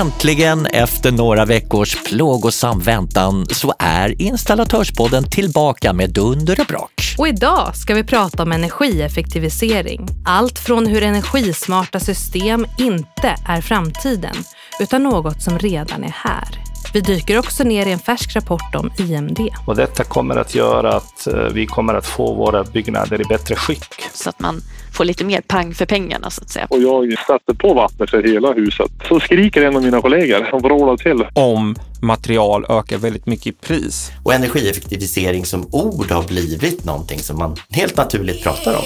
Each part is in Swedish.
Äntligen efter några veckors plågosam väntan så är Installatörspodden tillbaka med dunder och brak. Och idag ska vi prata om energieffektivisering. Allt från hur energismarta system inte är framtiden utan något som redan är här. Vi dyker också ner i en färsk rapport om IMD. Och detta kommer att göra att eh, vi kommer att få våra byggnader i bättre skick. Så att man får lite mer pang för pengarna så att säga. Och jag satte på vattnet för hela huset. Så skriker en av mina kollegor och vrålar till. Om material ökar väldigt mycket i pris. Och energieffektivisering som ord har blivit någonting som man helt naturligt pratar om.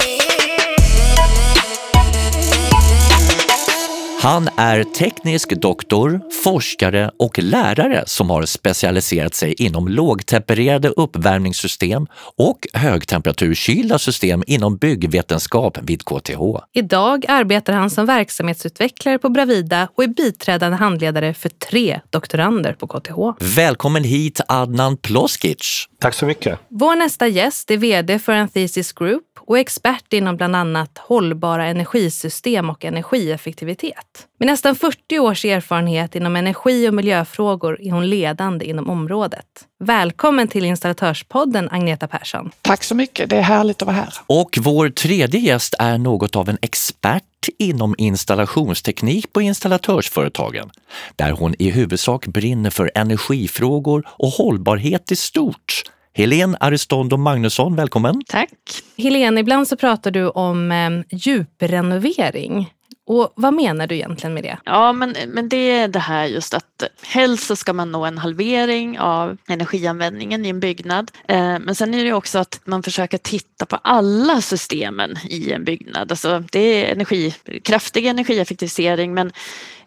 Han är teknisk doktor, forskare och lärare som har specialiserat sig inom lågtempererade uppvärmningssystem och högtemperaturkylda system inom byggvetenskap vid KTH. Idag arbetar han som verksamhetsutvecklare på Bravida och är biträdande handledare för tre doktorander på KTH. Välkommen hit Adnan Ploskic. Tack så mycket. Vår nästa gäst är vd för Anthesis Group och expert inom bland annat hållbara energisystem och energieffektivitet. Med nästan 40 års erfarenhet inom energi och miljöfrågor är hon ledande inom området. Välkommen till Installatörspodden Agneta Persson. Tack så mycket, det är härligt att vara här. Och vår tredje gäst är något av en expert inom installationsteknik på installatörsföretagen, där hon i huvudsak brinner för energifrågor och hållbarhet i stort. Helene Aristondo Magnusson, välkommen! Tack! Helene, ibland så pratar du om eh, djuprenovering. Och vad menar du egentligen med det? Ja, men, men det är det här just att helst så ska man nå en halvering av energianvändningen i en byggnad. Eh, men sen är det också att man försöker titta på alla systemen i en byggnad. Alltså det är energi, kraftig energieffektivisering men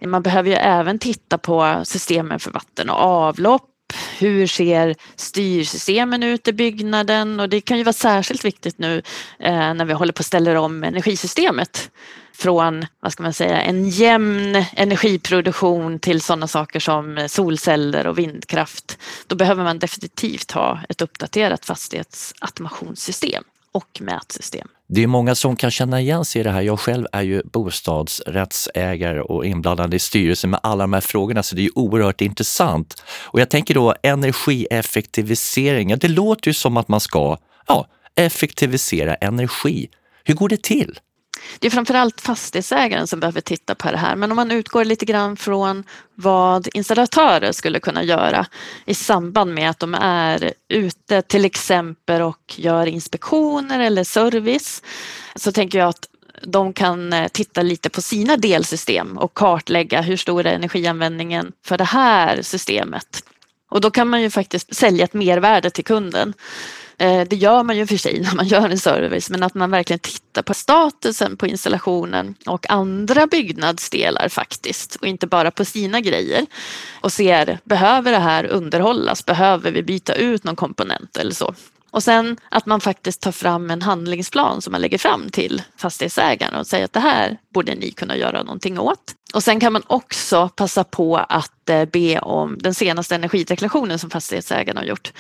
man behöver ju även titta på systemen för vatten och avlopp hur ser styrsystemen ut i byggnaden? Och det kan ju vara särskilt viktigt nu eh, när vi håller på att ställa om energisystemet från vad ska man säga, en jämn energiproduktion till sådana saker som solceller och vindkraft. Då behöver man definitivt ha ett uppdaterat fastighetsautomationssystem och mätsystem. Det är många som kan känna igen sig i det här. Jag själv är ju bostadsrättsägare och inblandad i styrelsen med alla de här frågorna, så det är oerhört intressant. Och jag tänker då energieffektivisering, ja, det låter ju som att man ska ja, effektivisera energi. Hur går det till? Det är framförallt fastighetsägaren som behöver titta på det här men om man utgår lite grann från vad installatörer skulle kunna göra i samband med att de är ute till exempel och gör inspektioner eller service så tänker jag att de kan eh, titta lite på sina delsystem och kartlägga hur stor är energianvändningen för det här systemet. Och då kan man ju faktiskt sälja ett mervärde till kunden. Eh, det gör man ju för sig när man gör en service men att man verkligen tittar på statusen på installationen och andra byggnadsdelar faktiskt och inte bara på sina grejer och ser behöver det här underhållas? Behöver vi byta ut någon komponent eller så? Och sen att man faktiskt tar fram en handlingsplan som man lägger fram till fastighetsägaren och säger att det här borde ni kunna göra någonting åt. Och sen kan man också passa på att eh, be om den senaste energideklarationen som fastighetsägaren har gjort.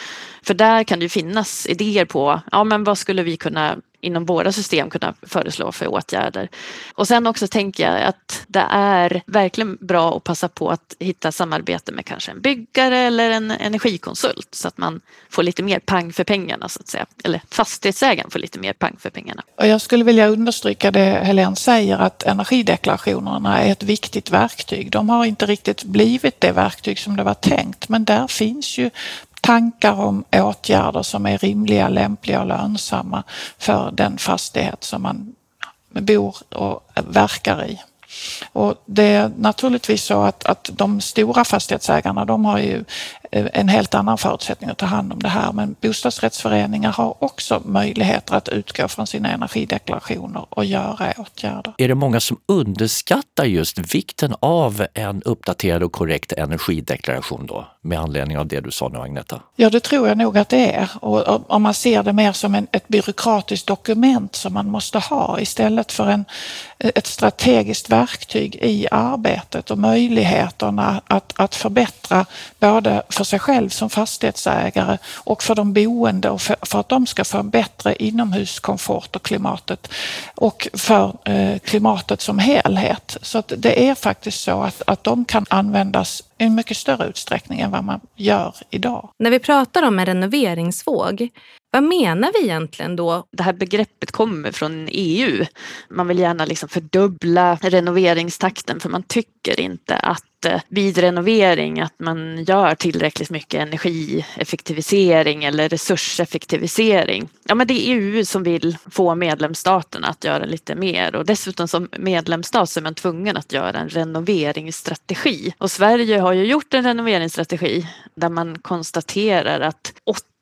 För där kan det finnas idéer på ja, men vad skulle vi kunna inom våra system kunna föreslå för åtgärder. Och sen också tänker jag att det är verkligen bra att passa på att hitta samarbete med kanske en byggare eller en energikonsult så att man får lite mer pang för pengarna så att säga. Eller fastighetsägaren får lite mer pang för pengarna. Och jag skulle vilja understryka det Helene säger att energideklarationerna är ett viktigt verktyg. De har inte riktigt blivit det verktyg som det var tänkt men där finns ju tankar om åtgärder som är rimliga, lämpliga och lönsamma för den fastighet som man bor och verkar i. Och det är naturligtvis så att, att de stora fastighetsägarna de har ju eh, en helt annan förutsättning att ta hand om det här men bostadsrättsföreningar har också möjligheter att utgå från sina energideklarationer och göra åtgärder. Är det många som underskattar just vikten av en uppdaterad och korrekt energideklaration då? Med anledning av det du sa nu Agneta? Ja det tror jag nog att det är och om man ser det mer som en, ett byråkratiskt dokument som man måste ha istället för en, ett strategiskt verktyg verktyg i arbetet och möjligheterna att, att förbättra både för sig själv som fastighetsägare och för de boende och för, för att de ska få en bättre inomhuskomfort och klimatet och för eh, klimatet som helhet. Så att det är faktiskt så att, att de kan användas i en mycket större utsträckning än vad man gör idag. När vi pratar om en renoveringsvåg, vad menar vi egentligen då? Det här begreppet kommer från EU. Man vill gärna liksom fördubbla renoveringstakten för man tycker inte att vid renovering att man gör tillräckligt mycket energieffektivisering eller resurseffektivisering. Ja, men det är EU som vill få medlemsstaterna att göra lite mer och dessutom som medlemsstat så är man tvungen att göra en renoveringsstrategi. Och Sverige har ju gjort en renoveringsstrategi där man konstaterar att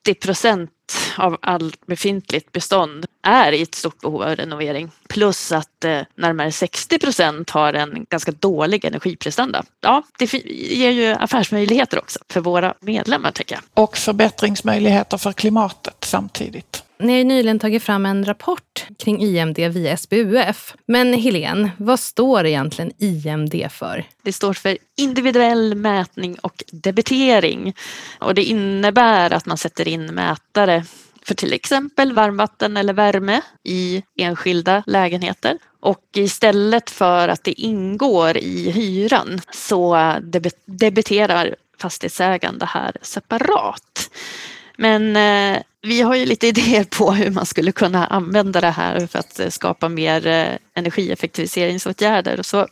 80 procent av allt befintligt bestånd är i ett stort behov av renovering. Plus att eh, närmare 60 procent har en ganska dålig energiprestanda. Ja, det ger ju affärsmöjligheter också för våra medlemmar, tänker jag. Och förbättringsmöjligheter för klimatet samtidigt. Ni har ju nyligen tagit fram en rapport kring IMD via SBUF. Men Helene, vad står egentligen IMD för? Det står för individuell mätning och debitering. Och det innebär att man sätter in mätare för till exempel varmvatten eller värme i enskilda lägenheter. Och istället för att det ingår i hyran så debiterar fastighetsägaren det här separat. Men eh, vi har ju lite idéer på hur man skulle kunna använda det här för att eh, skapa mer eh, energieffektiviseringsåtgärder. Så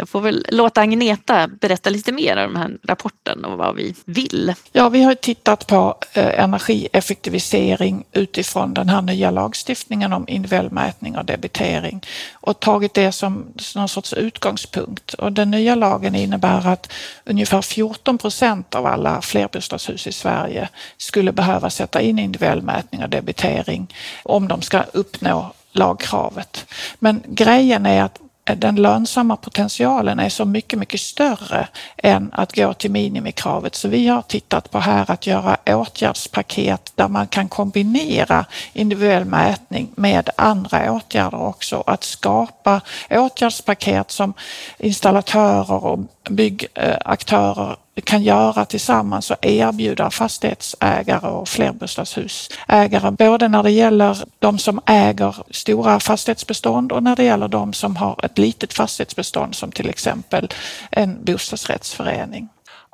jag får väl låta Agneta berätta lite mer om den här rapporten och vad vi vill. Ja, vi har tittat på eh, energieffektivisering utifrån den här nya lagstiftningen om individuell mätning och debitering och tagit det som någon sorts utgångspunkt. Och den nya lagen innebär att ungefär 14 procent av alla flerbostadshus i Sverige skulle behöva sätta in individuell mätning och debitering om de ska uppnå lagkravet. Men grejen är att den lönsamma potentialen är så mycket, mycket större än att gå till minimikravet. Så vi har tittat på här att göra åtgärdspaket där man kan kombinera individuell mätning med andra åtgärder också. Att skapa åtgärdspaket som installatörer och byggaktörer eh, kan göra tillsammans och erbjuda fastighetsägare och flerbostadshusägare, både när det gäller de som äger stora fastighetsbestånd och när det gäller de som har ett litet fastighetsbestånd som till exempel en bostadsrättsförening.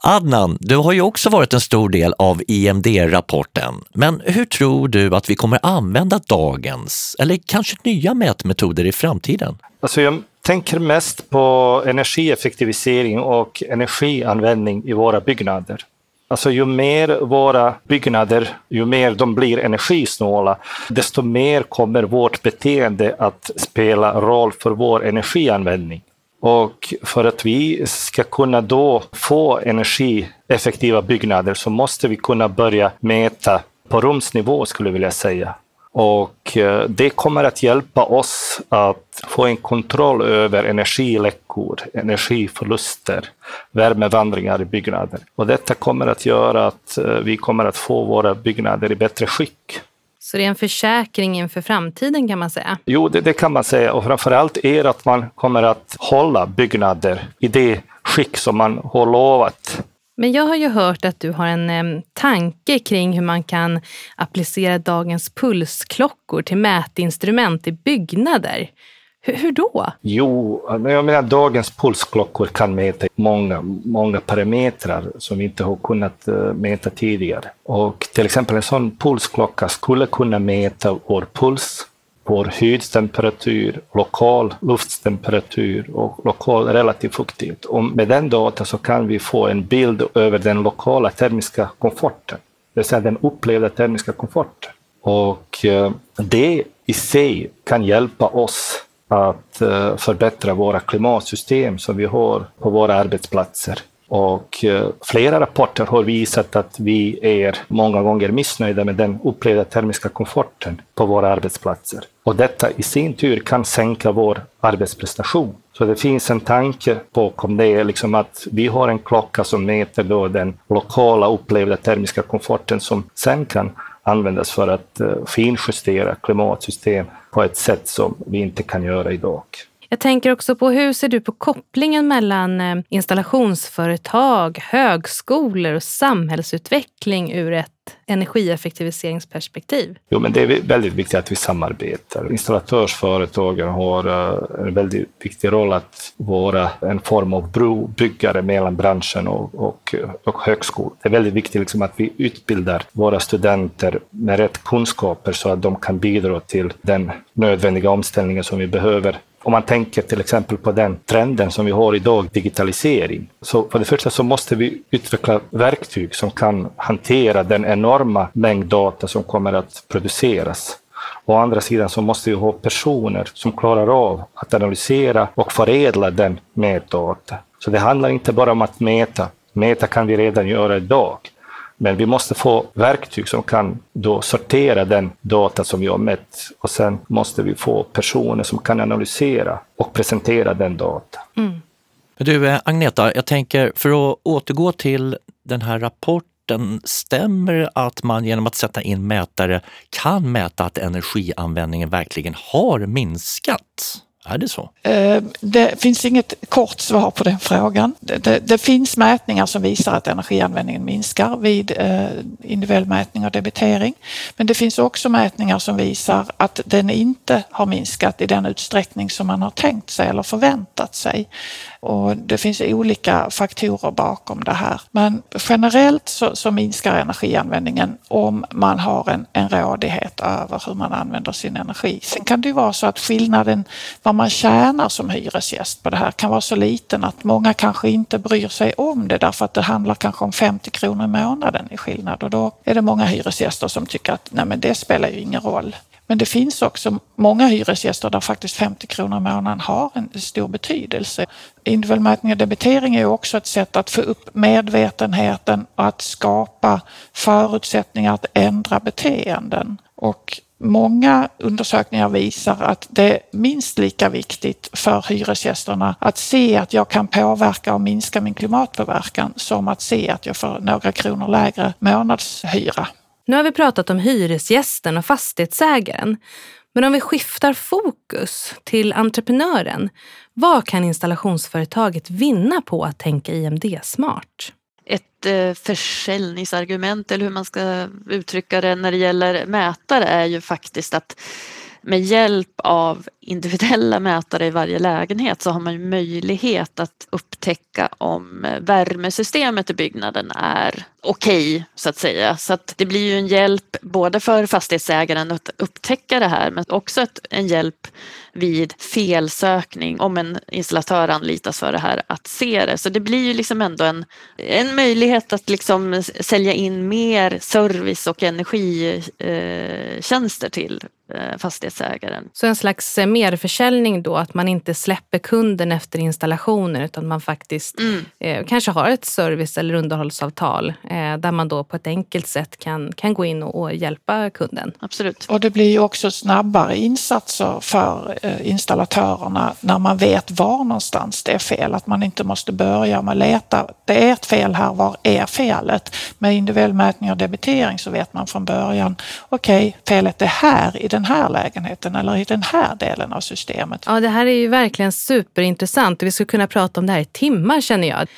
Adnan, du har ju också varit en stor del av IMD-rapporten. Men hur tror du att vi kommer använda dagens, eller kanske nya mätmetoder i framtiden? Alltså jag tänker mest på energieffektivisering och energianvändning i våra byggnader. Alltså ju mer våra byggnader, ju mer de blir energisnåla, desto mer kommer vårt beteende att spela roll för vår energianvändning. Och för att vi ska kunna då få energieffektiva byggnader så måste vi kunna börja mäta på rumsnivå skulle jag vilja säga. Och eh, det kommer att hjälpa oss att få en kontroll över energiläckor, energiförluster, värmevandringar i byggnader. Och detta kommer att göra att eh, vi kommer att få våra byggnader i bättre skick. Så det är en försäkring inför framtiden kan man säga? Jo, det, det kan man säga. Och framför allt är att man kommer att hålla byggnader i det skick som man har lovat. Men jag har ju hört att du har en eh, tanke kring hur man kan applicera dagens pulsklockor till mätinstrument i byggnader. Hur, hur då? Jo, jag menar dagens pulsklockor kan mäta många, många parametrar som vi inte har kunnat eh, mäta tidigare. Och till exempel en sån pulsklocka skulle kunna mäta vår puls, vår hudtemperatur, lokal lufttemperatur och lokal relativ fuktighet. Och med den data så kan vi få en bild över den lokala termiska komforten, det vill säga den upplevda termiska komforten. Och eh, det i sig kan hjälpa oss att eh, förbättra våra klimatsystem som vi har på våra arbetsplatser. Och eh, flera rapporter har visat att vi är många gånger missnöjda med den upplevda termiska komforten på våra arbetsplatser. Och detta i sin tur kan sänka vår arbetsprestation. Så det finns en tanke bakom det, liksom att vi har en klocka som mäter då den lokala upplevda termiska komforten som sen kan användas för att eh, finjustera klimatsystem på ett sätt som vi inte kan göra idag. Jag tänker också på hur ser du på kopplingen mellan eh, installationsföretag, högskolor och samhällsutveckling ur ett energieffektiviseringsperspektiv? Jo, men det är väldigt viktigt att vi samarbetar. Installatörsföretagen har eh, en väldigt viktig roll att vara en form av brobyggare mellan branschen och, och, och högskolan. Det är väldigt viktigt liksom att vi utbildar våra studenter med rätt kunskaper så att de kan bidra till den nödvändiga omställningen som vi behöver om man tänker till exempel på den trenden som vi har idag, digitalisering. Så för det första så måste vi utveckla verktyg som kan hantera den enorma mängd data som kommer att produceras. Å andra sidan så måste vi ha personer som klarar av att analysera och förädla den med data. Så det handlar inte bara om att mäta. Mäta kan vi redan göra idag. Men vi måste få verktyg som kan då sortera den data som vi har mätt och sen måste vi få personer som kan analysera och presentera den data. Mm. Du eh, Agneta, jag tänker för att återgå till den här rapporten Stämmer att man genom att sätta in mätare kan mäta att energianvändningen verkligen har minskat? Är det så? Eh, det finns inget kort svar på den frågan. Det, det, det finns mätningar som visar att energianvändningen minskar vid eh, individuell mätning och debitering. Men det finns också mätningar som visar att den inte har minskat i den utsträckning som man har tänkt sig eller förväntat sig. Och det finns olika faktorer bakom det här. Men generellt så, så minskar energianvändningen om man har en, en rådighet över hur man använder sin energi. Sen kan det ju vara så att skillnaden vad man tjänar som hyresgäst på det här kan vara så liten att många kanske inte bryr sig om det därför att det handlar kanske om 50 kronor i månaden i skillnad och då är det många hyresgäster som tycker att nej men det spelar ju ingen roll. Men det finns också många hyresgäster där faktiskt 50 kronor i månaden har en stor betydelse. Individuell mätning och debitering är också ett sätt att få upp medvetenheten och att skapa förutsättningar att ändra beteenden. Och Många undersökningar visar att det är minst lika viktigt för hyresgästerna att se att jag kan påverka och minska min klimatpåverkan som att se att jag får några kronor lägre månadshyra. Nu har vi pratat om hyresgästen och fastighetsägaren. Men om vi skiftar fokus till entreprenören, vad kan installationsföretaget vinna på att tänka IMD-smart? Ett eh, försäljningsargument eller hur man ska uttrycka det när det gäller mätare är ju faktiskt att med hjälp av individuella mätare i varje lägenhet så har man ju möjlighet att upptäcka om eh, värmesystemet i byggnaden är okej okay, så att säga. Så att det blir ju en hjälp både för fastighetsägaren att upptäcka det här men också ett, en hjälp vid felsökning om en installatör anlitas för det här att se det. Så det blir ju liksom ändå en, en möjlighet att liksom sälja in mer service och energitjänster eh, till eh, fastighetsägaren. Så en slags merförsäljning då, att man inte släpper kunden efter installationen utan man faktiskt mm. eh, kanske har ett service eller underhållsavtal eh, där man då på ett enkelt sätt kan, kan gå in och, och, hjälpa kunden. Absolut. Och det blir ju också snabbare insatser för eh, installatörerna när man vet var någonstans det är fel. Att man inte måste börja med att leta. Det är ett fel här, var är felet? Med individuell mätning och debitering så vet man från början, okej, okay, felet är här i den här lägenheten eller i den här delen av systemet. Ja, det här är ju verkligen superintressant och vi skulle kunna prata om det här i timmar känner jag.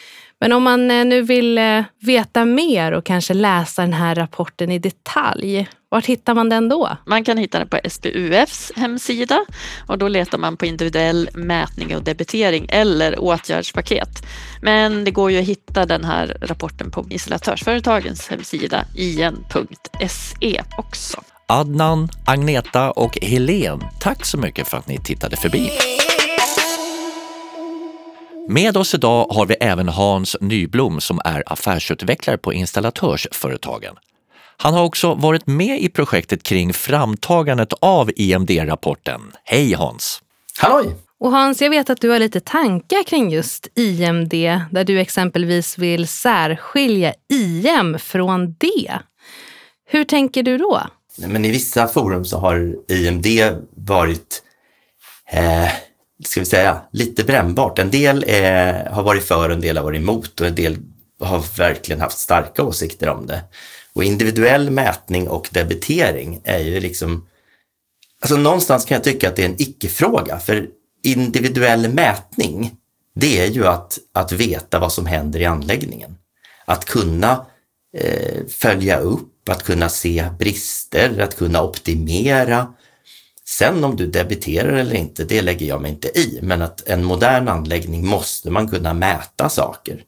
Men om man eh, nu vill eh, veta mer och kanske läsa den här rapporten i detalj, var hittar man den då? Man kan hitta den på SPUFs hemsida och då letar man på individuell mätning och debitering eller åtgärdspaket. Men det går ju att hitta den här rapporten på installatörsföretagens hemsida ien.se också. Adnan, Agneta och Helen, tack så mycket för att ni tittade förbi. Med oss idag har vi även Hans Nyblom som är affärsutvecklare på Installatörsföretagen. Han har också varit med i projektet kring framtagandet av IMD-rapporten. Hej Hans! Halloj! Och Hans, jag vet att du har lite tankar kring just IMD, där du exempelvis vill särskilja IM från D. Hur tänker du då? Men I vissa forum så har IMD varit eh, ska vi säga, lite brännbart. En del eh, har varit för och en del har varit emot och en del har verkligen haft starka åsikter om det. Och individuell mätning och debitering är ju liksom, alltså någonstans kan jag tycka att det är en icke-fråga, för individuell mätning, det är ju att, att veta vad som händer i anläggningen. Att kunna eh, följa upp, att kunna se brister, att kunna optimera. Sen om du debiterar eller inte, det lägger jag mig inte i, men att en modern anläggning måste man kunna mäta saker.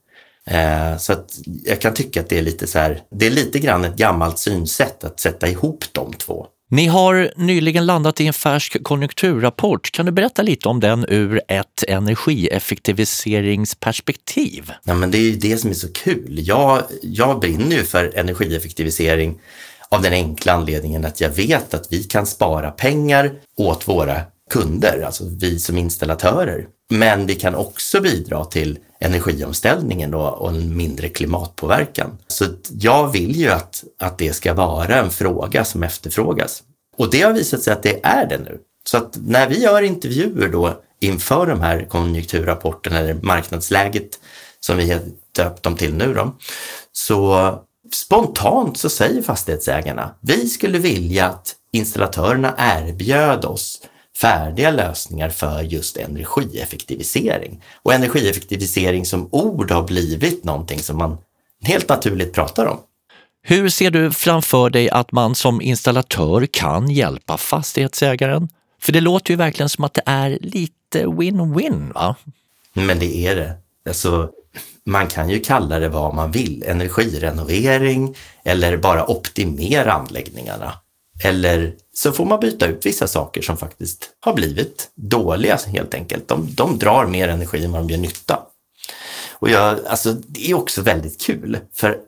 Eh, så att jag kan tycka att det är lite så här, det är lite grann ett gammalt synsätt att sätta ihop de två. Ni har nyligen landat i en färsk konjunkturrapport. Kan du berätta lite om den ur ett energieffektiviseringsperspektiv? Ja, men det är ju det som är så kul. Jag, jag brinner ju för energieffektivisering av den enkla anledningen att jag vet att vi kan spara pengar åt våra kunder, alltså vi som installatörer. Men vi kan också bidra till energiomställningen då och en mindre klimatpåverkan. Så jag vill ju att, att det ska vara en fråga som efterfrågas. Och det har visat sig att det är det nu. Så att när vi gör intervjuer då inför de här konjunkturrapporterna eller marknadsläget som vi har döpt dem till nu då, så spontant så säger fastighetsägarna, vi skulle vilja att installatörerna erbjöd oss färdiga lösningar för just energieffektivisering. Och energieffektivisering som ord har blivit någonting som man helt naturligt pratar om. Hur ser du framför dig att man som installatör kan hjälpa fastighetsägaren? För det låter ju verkligen som att det är lite win-win, va? Men det är det. Alltså, man kan ju kalla det vad man vill, energirenovering eller bara optimera anläggningarna. Eller så får man byta ut vissa saker som faktiskt har blivit dåliga helt enkelt. De, de drar mer energi än vad de gör nytta. Och jag, alltså, det är också väldigt kul, för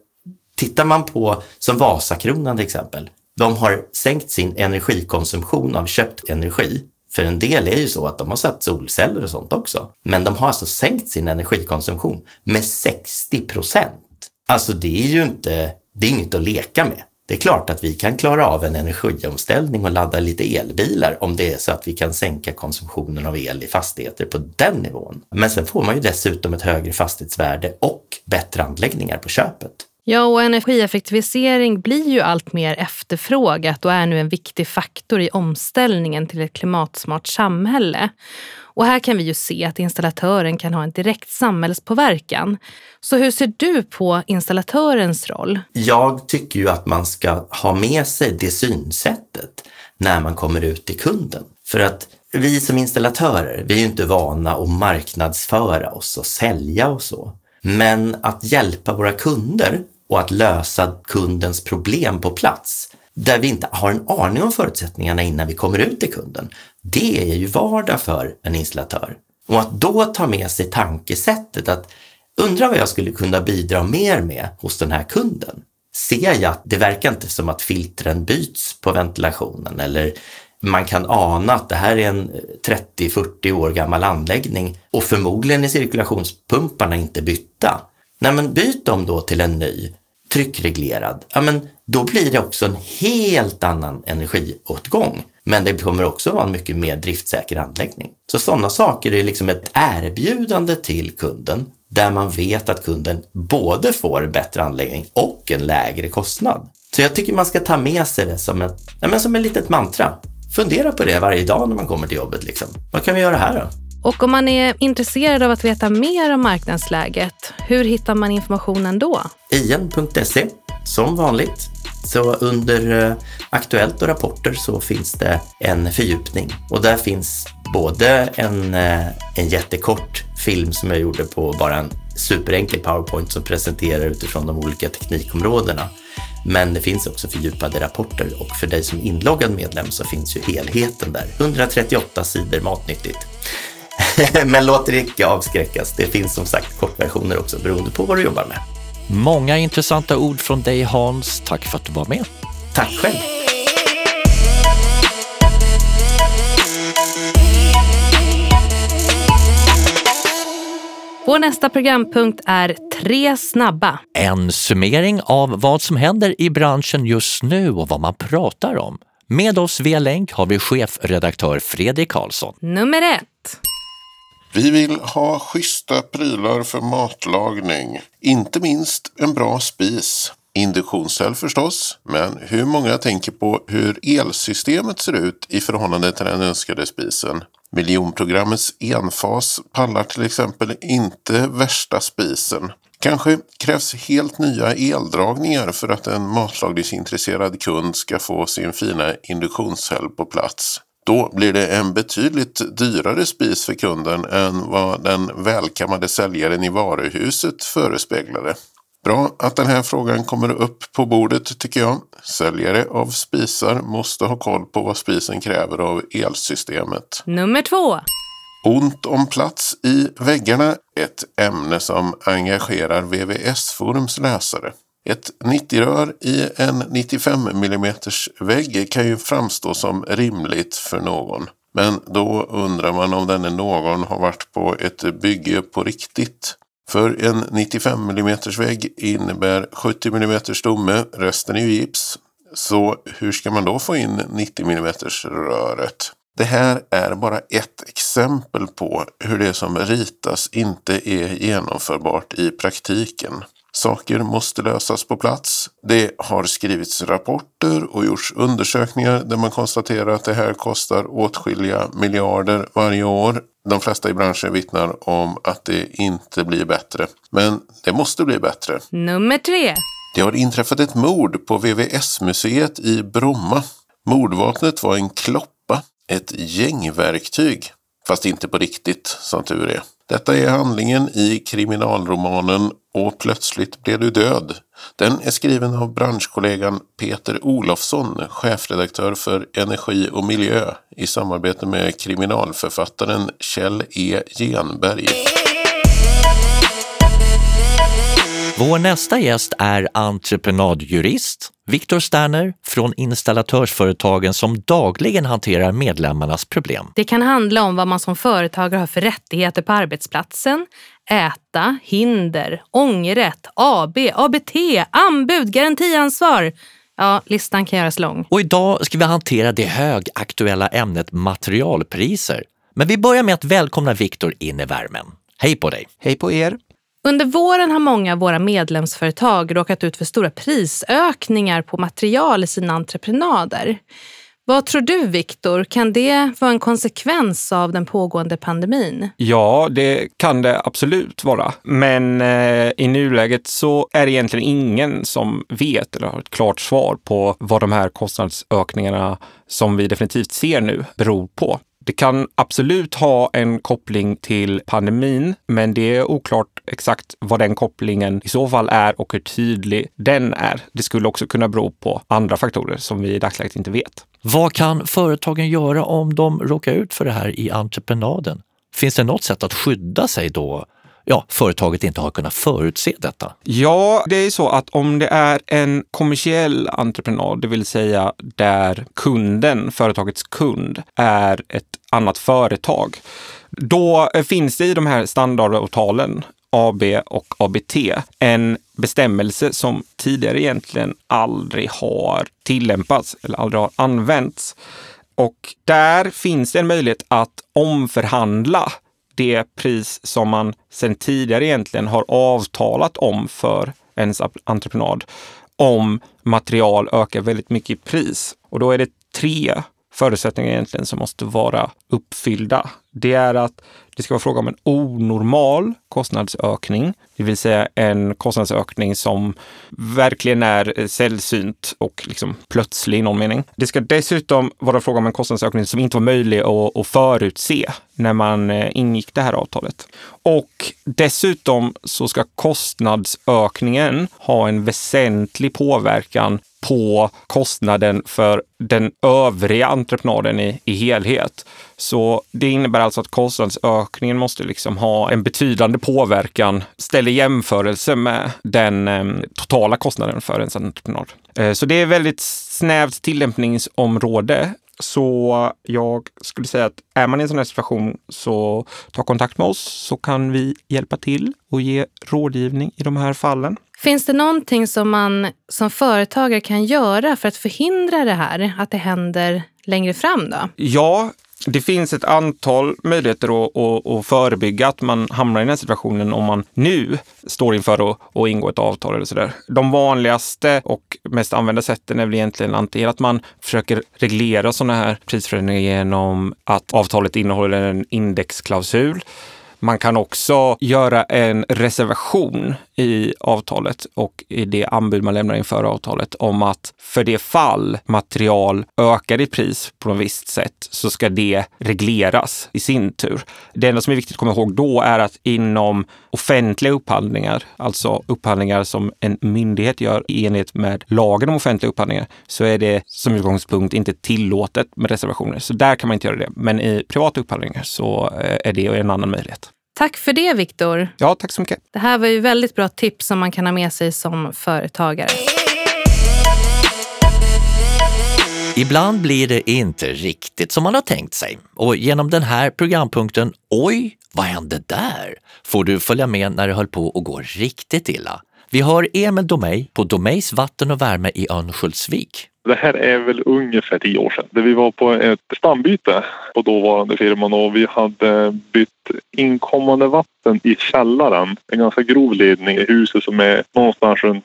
tittar man på som Vasakronan till exempel, de har sänkt sin energikonsumtion av köpt energi. För en del är ju så att de har satt solceller och sånt också. Men de har alltså sänkt sin energikonsumtion med 60 procent. Alltså det är ju inte, det är inget att leka med. Det är klart att vi kan klara av en energiomställning och ladda lite elbilar om det är så att vi kan sänka konsumtionen av el i fastigheter på den nivån. Men sen får man ju dessutom ett högre fastighetsvärde och bättre anläggningar på köpet. Ja, och energieffektivisering blir ju allt mer efterfrågat och är nu en viktig faktor i omställningen till ett klimatsmart samhälle. Och här kan vi ju se att installatören kan ha en direkt samhällspåverkan. Så hur ser du på installatörens roll? Jag tycker ju att man ska ha med sig det synsättet när man kommer ut till kunden. För att vi som installatörer, vi är ju inte vana att marknadsföra oss och sälja och så. Men att hjälpa våra kunder och att lösa kundens problem på plats, där vi inte har en aning om förutsättningarna innan vi kommer ut till kunden. Det är ju vardag för en installatör. Och att då ta med sig tankesättet att undra vad jag skulle kunna bidra mer med hos den här kunden. Ser jag att det verkar inte som att filtren byts på ventilationen eller man kan ana att det här är en 30-40 år gammal anläggning och förmodligen är cirkulationspumparna inte bytta. Nej, men byt dem då till en ny tryckreglerad. Ja, men då blir det också en helt annan energiåtgång. Men det kommer också vara en mycket mer driftsäker anläggning. Så sådana saker är liksom ett erbjudande till kunden där man vet att kunden både får bättre anläggning och en lägre kostnad. Så jag tycker man ska ta med sig det som ett, ja, men som ett litet mantra. Fundera på det varje dag när man kommer till jobbet. Liksom. Vad kan vi göra här då? Och om man är intresserad av att veta mer om marknadsläget, hur hittar man informationen då? ien.se, som vanligt. Så under eh, Aktuellt och rapporter så finns det en fördjupning och där finns både en, eh, en jättekort film som jag gjorde på bara en superenkel powerpoint som presenterar utifrån de olika teknikområdena. Men det finns också fördjupade rapporter och för dig som inloggad medlem så finns ju helheten där. 138 sidor matnyttigt. Men låt er icke avskräckas. Det finns som sagt kortversioner också beroende på vad du jobbar med. Många intressanta ord från dig Hans. Tack för att du var med. Tack själv. Vår nästa programpunkt är Tre snabba. En summering av vad som händer i branschen just nu och vad man pratar om. Med oss via länk har vi chefredaktör Fredrik Karlsson. Nummer ett. Vi vill ha schyssta prylar för matlagning. Inte minst en bra spis. induktionscell förstås, men hur många tänker på hur elsystemet ser ut i förhållande till den önskade spisen? Miljonprogrammets enfas pallar till exempel inte värsta spisen. Kanske krävs helt nya eldragningar för att en matlagningsintresserad kund ska få sin fina induktionscell på plats. Då blir det en betydligt dyrare spis för kunden än vad den välkammade säljaren i varuhuset förespeglade. Bra att den här frågan kommer upp på bordet tycker jag. Säljare av spisar måste ha koll på vad spisen kräver av elsystemet. Nummer två. Ont om plats i väggarna. Ett ämne som engagerar VVS-forums läsare. Ett 90-rör i en 95 mm vägg kan ju framstå som rimligt för någon. Men då undrar man om denne någon har varit på ett bygge på riktigt. För en 95 mm vägg innebär 70 mm stomme, resten är ju gips. Så hur ska man då få in 90 mm röret? Det här är bara ett exempel på hur det som ritas inte är genomförbart i praktiken. Saker måste lösas på plats. Det har skrivits rapporter och gjorts undersökningar där man konstaterar att det här kostar åtskilliga miljarder varje år. De flesta i branschen vittnar om att det inte blir bättre. Men det måste bli bättre. Nummer tre. Det har inträffat ett mord på VVS-museet i Bromma. Mordvapnet var en kloppa, ett gängverktyg. Fast inte på riktigt, som tur är. Detta är handlingen i kriminalromanen Och plötsligt blev du död. Den är skriven av branschkollegan Peter Olofsson, chefredaktör för Energi och miljö i samarbete med kriminalförfattaren Kjell E. Genberg. Vår nästa gäst är entreprenadjurist Viktor Sterner från installatörsföretagen som dagligen hanterar medlemmarnas problem. Det kan handla om vad man som företagare har för rättigheter på arbetsplatsen, äta, hinder, ångerrätt, AB, ABT, anbud, garantiansvar. Ja, listan kan göras lång. Och idag ska vi hantera det högaktuella ämnet materialpriser. Men vi börjar med att välkomna Viktor in i värmen. Hej på dig! Hej på er! Under våren har många av våra medlemsföretag råkat ut för stora prisökningar på material i sina entreprenader. Vad tror du, Viktor? Kan det vara en konsekvens av den pågående pandemin? Ja, det kan det absolut vara. Men eh, i nuläget så är det egentligen ingen som vet eller har ett klart svar på vad de här kostnadsökningarna som vi definitivt ser nu beror på. Det kan absolut ha en koppling till pandemin, men det är oklart exakt vad den kopplingen i så fall är och hur tydlig den är. Det skulle också kunna bero på andra faktorer som vi i dagsläget inte vet. Vad kan företagen göra om de råkar ut för det här i entreprenaden? Finns det något sätt att skydda sig då ja, företaget inte har kunnat förutse detta? Ja, det är så att om det är en kommersiell entreprenad, det vill säga där kunden, företagets kund, är ett annat företag, då finns det i de här standardavtalen AB och ABT en bestämmelse som tidigare egentligen aldrig har tillämpats eller aldrig har använts. Och där finns det en möjlighet att omförhandla det pris som man sedan tidigare egentligen har avtalat om för ens entreprenad om material ökar väldigt mycket i pris. Och då är det tre förutsättningar egentligen som måste vara uppfyllda. Det är att det ska vara fråga om en onormal kostnadsökning, det vill säga en kostnadsökning som verkligen är eh, sällsynt och liksom plötslig i någon mening. Det ska dessutom vara fråga om en kostnadsökning som inte var möjlig att, att förutse när man eh, ingick det här avtalet. Och dessutom så ska kostnadsökningen ha en väsentlig påverkan på kostnaden för den övriga entreprenaden i, i helhet. Så det innebär alltså att kostnadsökningen måste liksom ha en betydande påverkan, ställer i jämförelse med den eh, totala kostnaden för en entreprenad. Eh, så det är väldigt snävt tillämpningsområde. Så jag skulle säga att är man i en sån här situation så ta kontakt med oss så kan vi hjälpa till och ge rådgivning i de här fallen. Finns det någonting som man som företagare kan göra för att förhindra det här, att det händer längre fram? då? Ja, Det finns ett antal möjligheter att, att, att, förebygga att man hamnar i den här situationen om man nu står inför att, att ingå ett avtal eller sådär. De vanligaste och mest använda sätten är väl egentligen antingen att man försöker reglera sådana här prisförändringar genom att avtalet innehåller en indexklausul man kan också göra en reservation i avtalet och i det anbud man lämnar inför avtalet om att för det fall material ökar i pris på något visst sätt så ska det regleras i sin tur. Det enda som är viktigt att komma ihåg då är att inom offentliga upphandlingar, alltså upphandlingar som en myndighet gör i enlighet med lagen om offentliga upphandlingar, så är det som utgångspunkt inte tillåtet med reservationer. Så där kan man inte göra det. Men i privata upphandlingar så eh, är det en annan möjlighet. Tack för det, Viktor. Ja, tack så mycket. Det här var ju väldigt bra tips som man kan ha med sig som företagare. Ibland blir det inte riktigt som man har tänkt sig och genom den här programpunkten Oj, vad hände där? får du följa med när det höll på att gå riktigt illa. Vi har Emil Domej på Domeis Vatten och Värme i Örnsköldsvik. Det här är väl ungefär tio år sedan. Där vi var på ett stambyte på dåvarande firman och vi hade bytt inkommande vatten i källaren. En ganska grov ledning i huset som är någonstans runt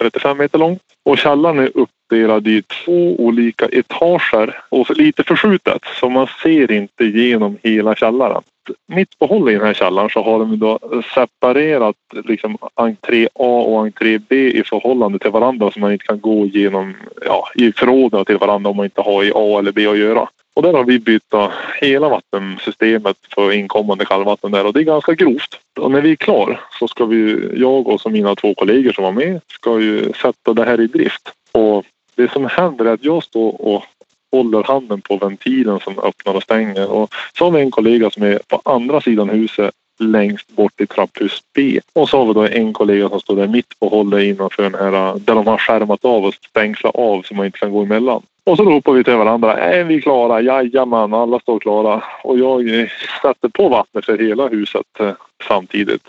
30-35 meter lång. Och källaren är uppdelad i två olika etager och lite förskjutet så man ser inte genom hela källaren mitt på håll i den här källaren så har de då separerat liksom entré A och entré B i förhållande till varandra så man inte kan gå genom, ja, i förråden till varandra om man inte har i A eller B att göra. Och där har vi bytt hela vattensystemet för inkommande kallvatten där och det är ganska grovt. Och när vi är klar så ska vi, jag och så mina två kollegor som var med, ska ju sätta det här i drift. Och det som händer är att jag står och håller handen på ventilen som öppnar och stänger. Och så har vi en kollega som är på andra sidan huset längst bort i trapphus B. Och så har vi då en kollega som står där mitt och håller innanför den här där de har skärmat av och stängslat av så man inte kan gå emellan. Och så ropar vi till varandra. Är vi klara? Jajamän, alla står klara. Och jag sätter på vattnet för hela huset eh, samtidigt.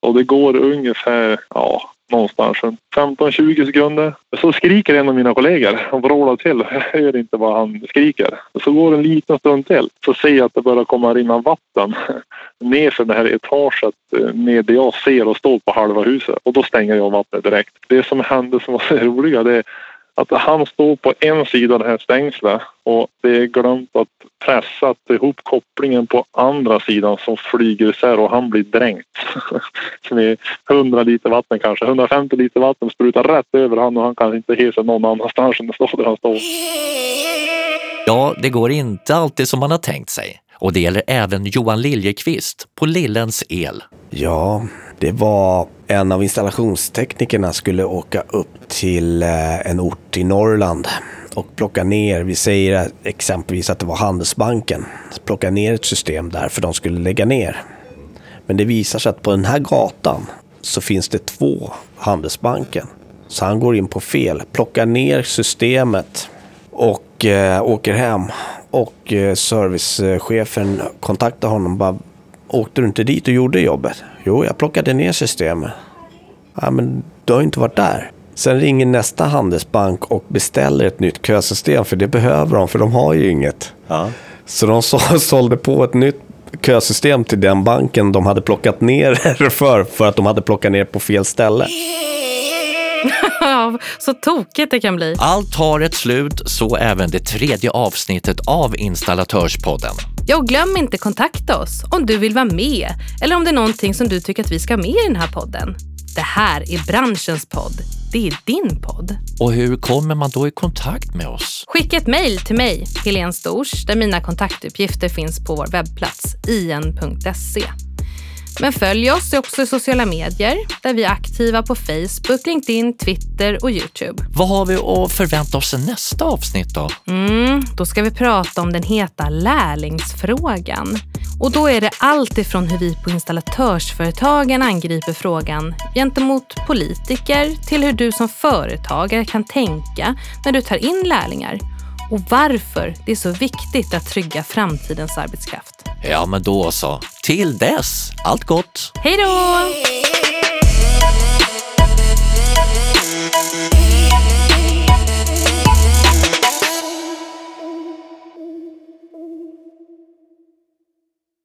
Och det går ungefär, ja, någonstans 15-20 sekunder. Så skriker en av mina kollegor och vrålar till. Jag hör inte vad han skriker. Så går en liten stund till så ser jag att det börjar komma rinna vatten nerför det här etaget eh, Ner det jag ser och står på halva huset. Och då stänger jag vattnet direkt. Det som hände som var så roliga det är att han står på en sida av det här stängslet och det är glömt att pressa ihop kopplingen på andra sidan som flyger isär och han blir dränkt. Med 100 liter vatten kanske, 150 liter vatten sprutar rätt över han och han kan inte hesa någon annanstans än det står där han står. Ja, det går inte alltid som man har tänkt sig. Och det gäller även Johan Liljekvist på Lillens El. Ja, det var en av installationsteknikerna skulle åka upp till eh, en ort i Norrland och plocka ner, vi säger exempelvis att det var Handelsbanken, plocka ner ett system där för de skulle lägga ner. Men det visar sig att på den här gatan så finns det två Handelsbanken. Så han går in på fel, plockar ner systemet och eh, åker hem. Och eh, servicechefen kontaktar honom och bara, åkte du inte dit och gjorde jobbet? Jo, jag plockade ner systemet. Ja, men du har inte varit där. Sen ringer nästa handelsbank och beställer ett nytt kösystem, för det behöver de, för de har ju inget. Ja. Så de sålde på ett nytt kösystem till den banken de hade plockat ner för, för att de hade plockat ner på fel ställe. så tokigt det kan bli. Allt har ett slut, så även det tredje avsnittet av Installatörspodden. Ja, och glöm inte kontakta oss om du vill vara med eller om det är någonting som du tycker att vi ska ha med i den här podden. Det här är branschens podd. Det är din podd. Och hur kommer man då i kontakt med oss? Skicka ett mejl till mig, Helene Stors, där mina kontaktuppgifter finns på vår webbplats ien.se. Men följ oss också i sociala medier där vi är aktiva på Facebook, LinkedIn, Twitter och Youtube. Vad har vi att förvänta oss i nästa avsnitt då? Mm, då ska vi prata om den heta lärlingsfrågan. Och då är det allt ifrån hur vi på installatörsföretagen angriper frågan gentemot politiker till hur du som företagare kan tänka när du tar in lärlingar och varför det är så viktigt att trygga framtidens arbetskraft. Ja, men då så. Till dess, allt gott! Hej då!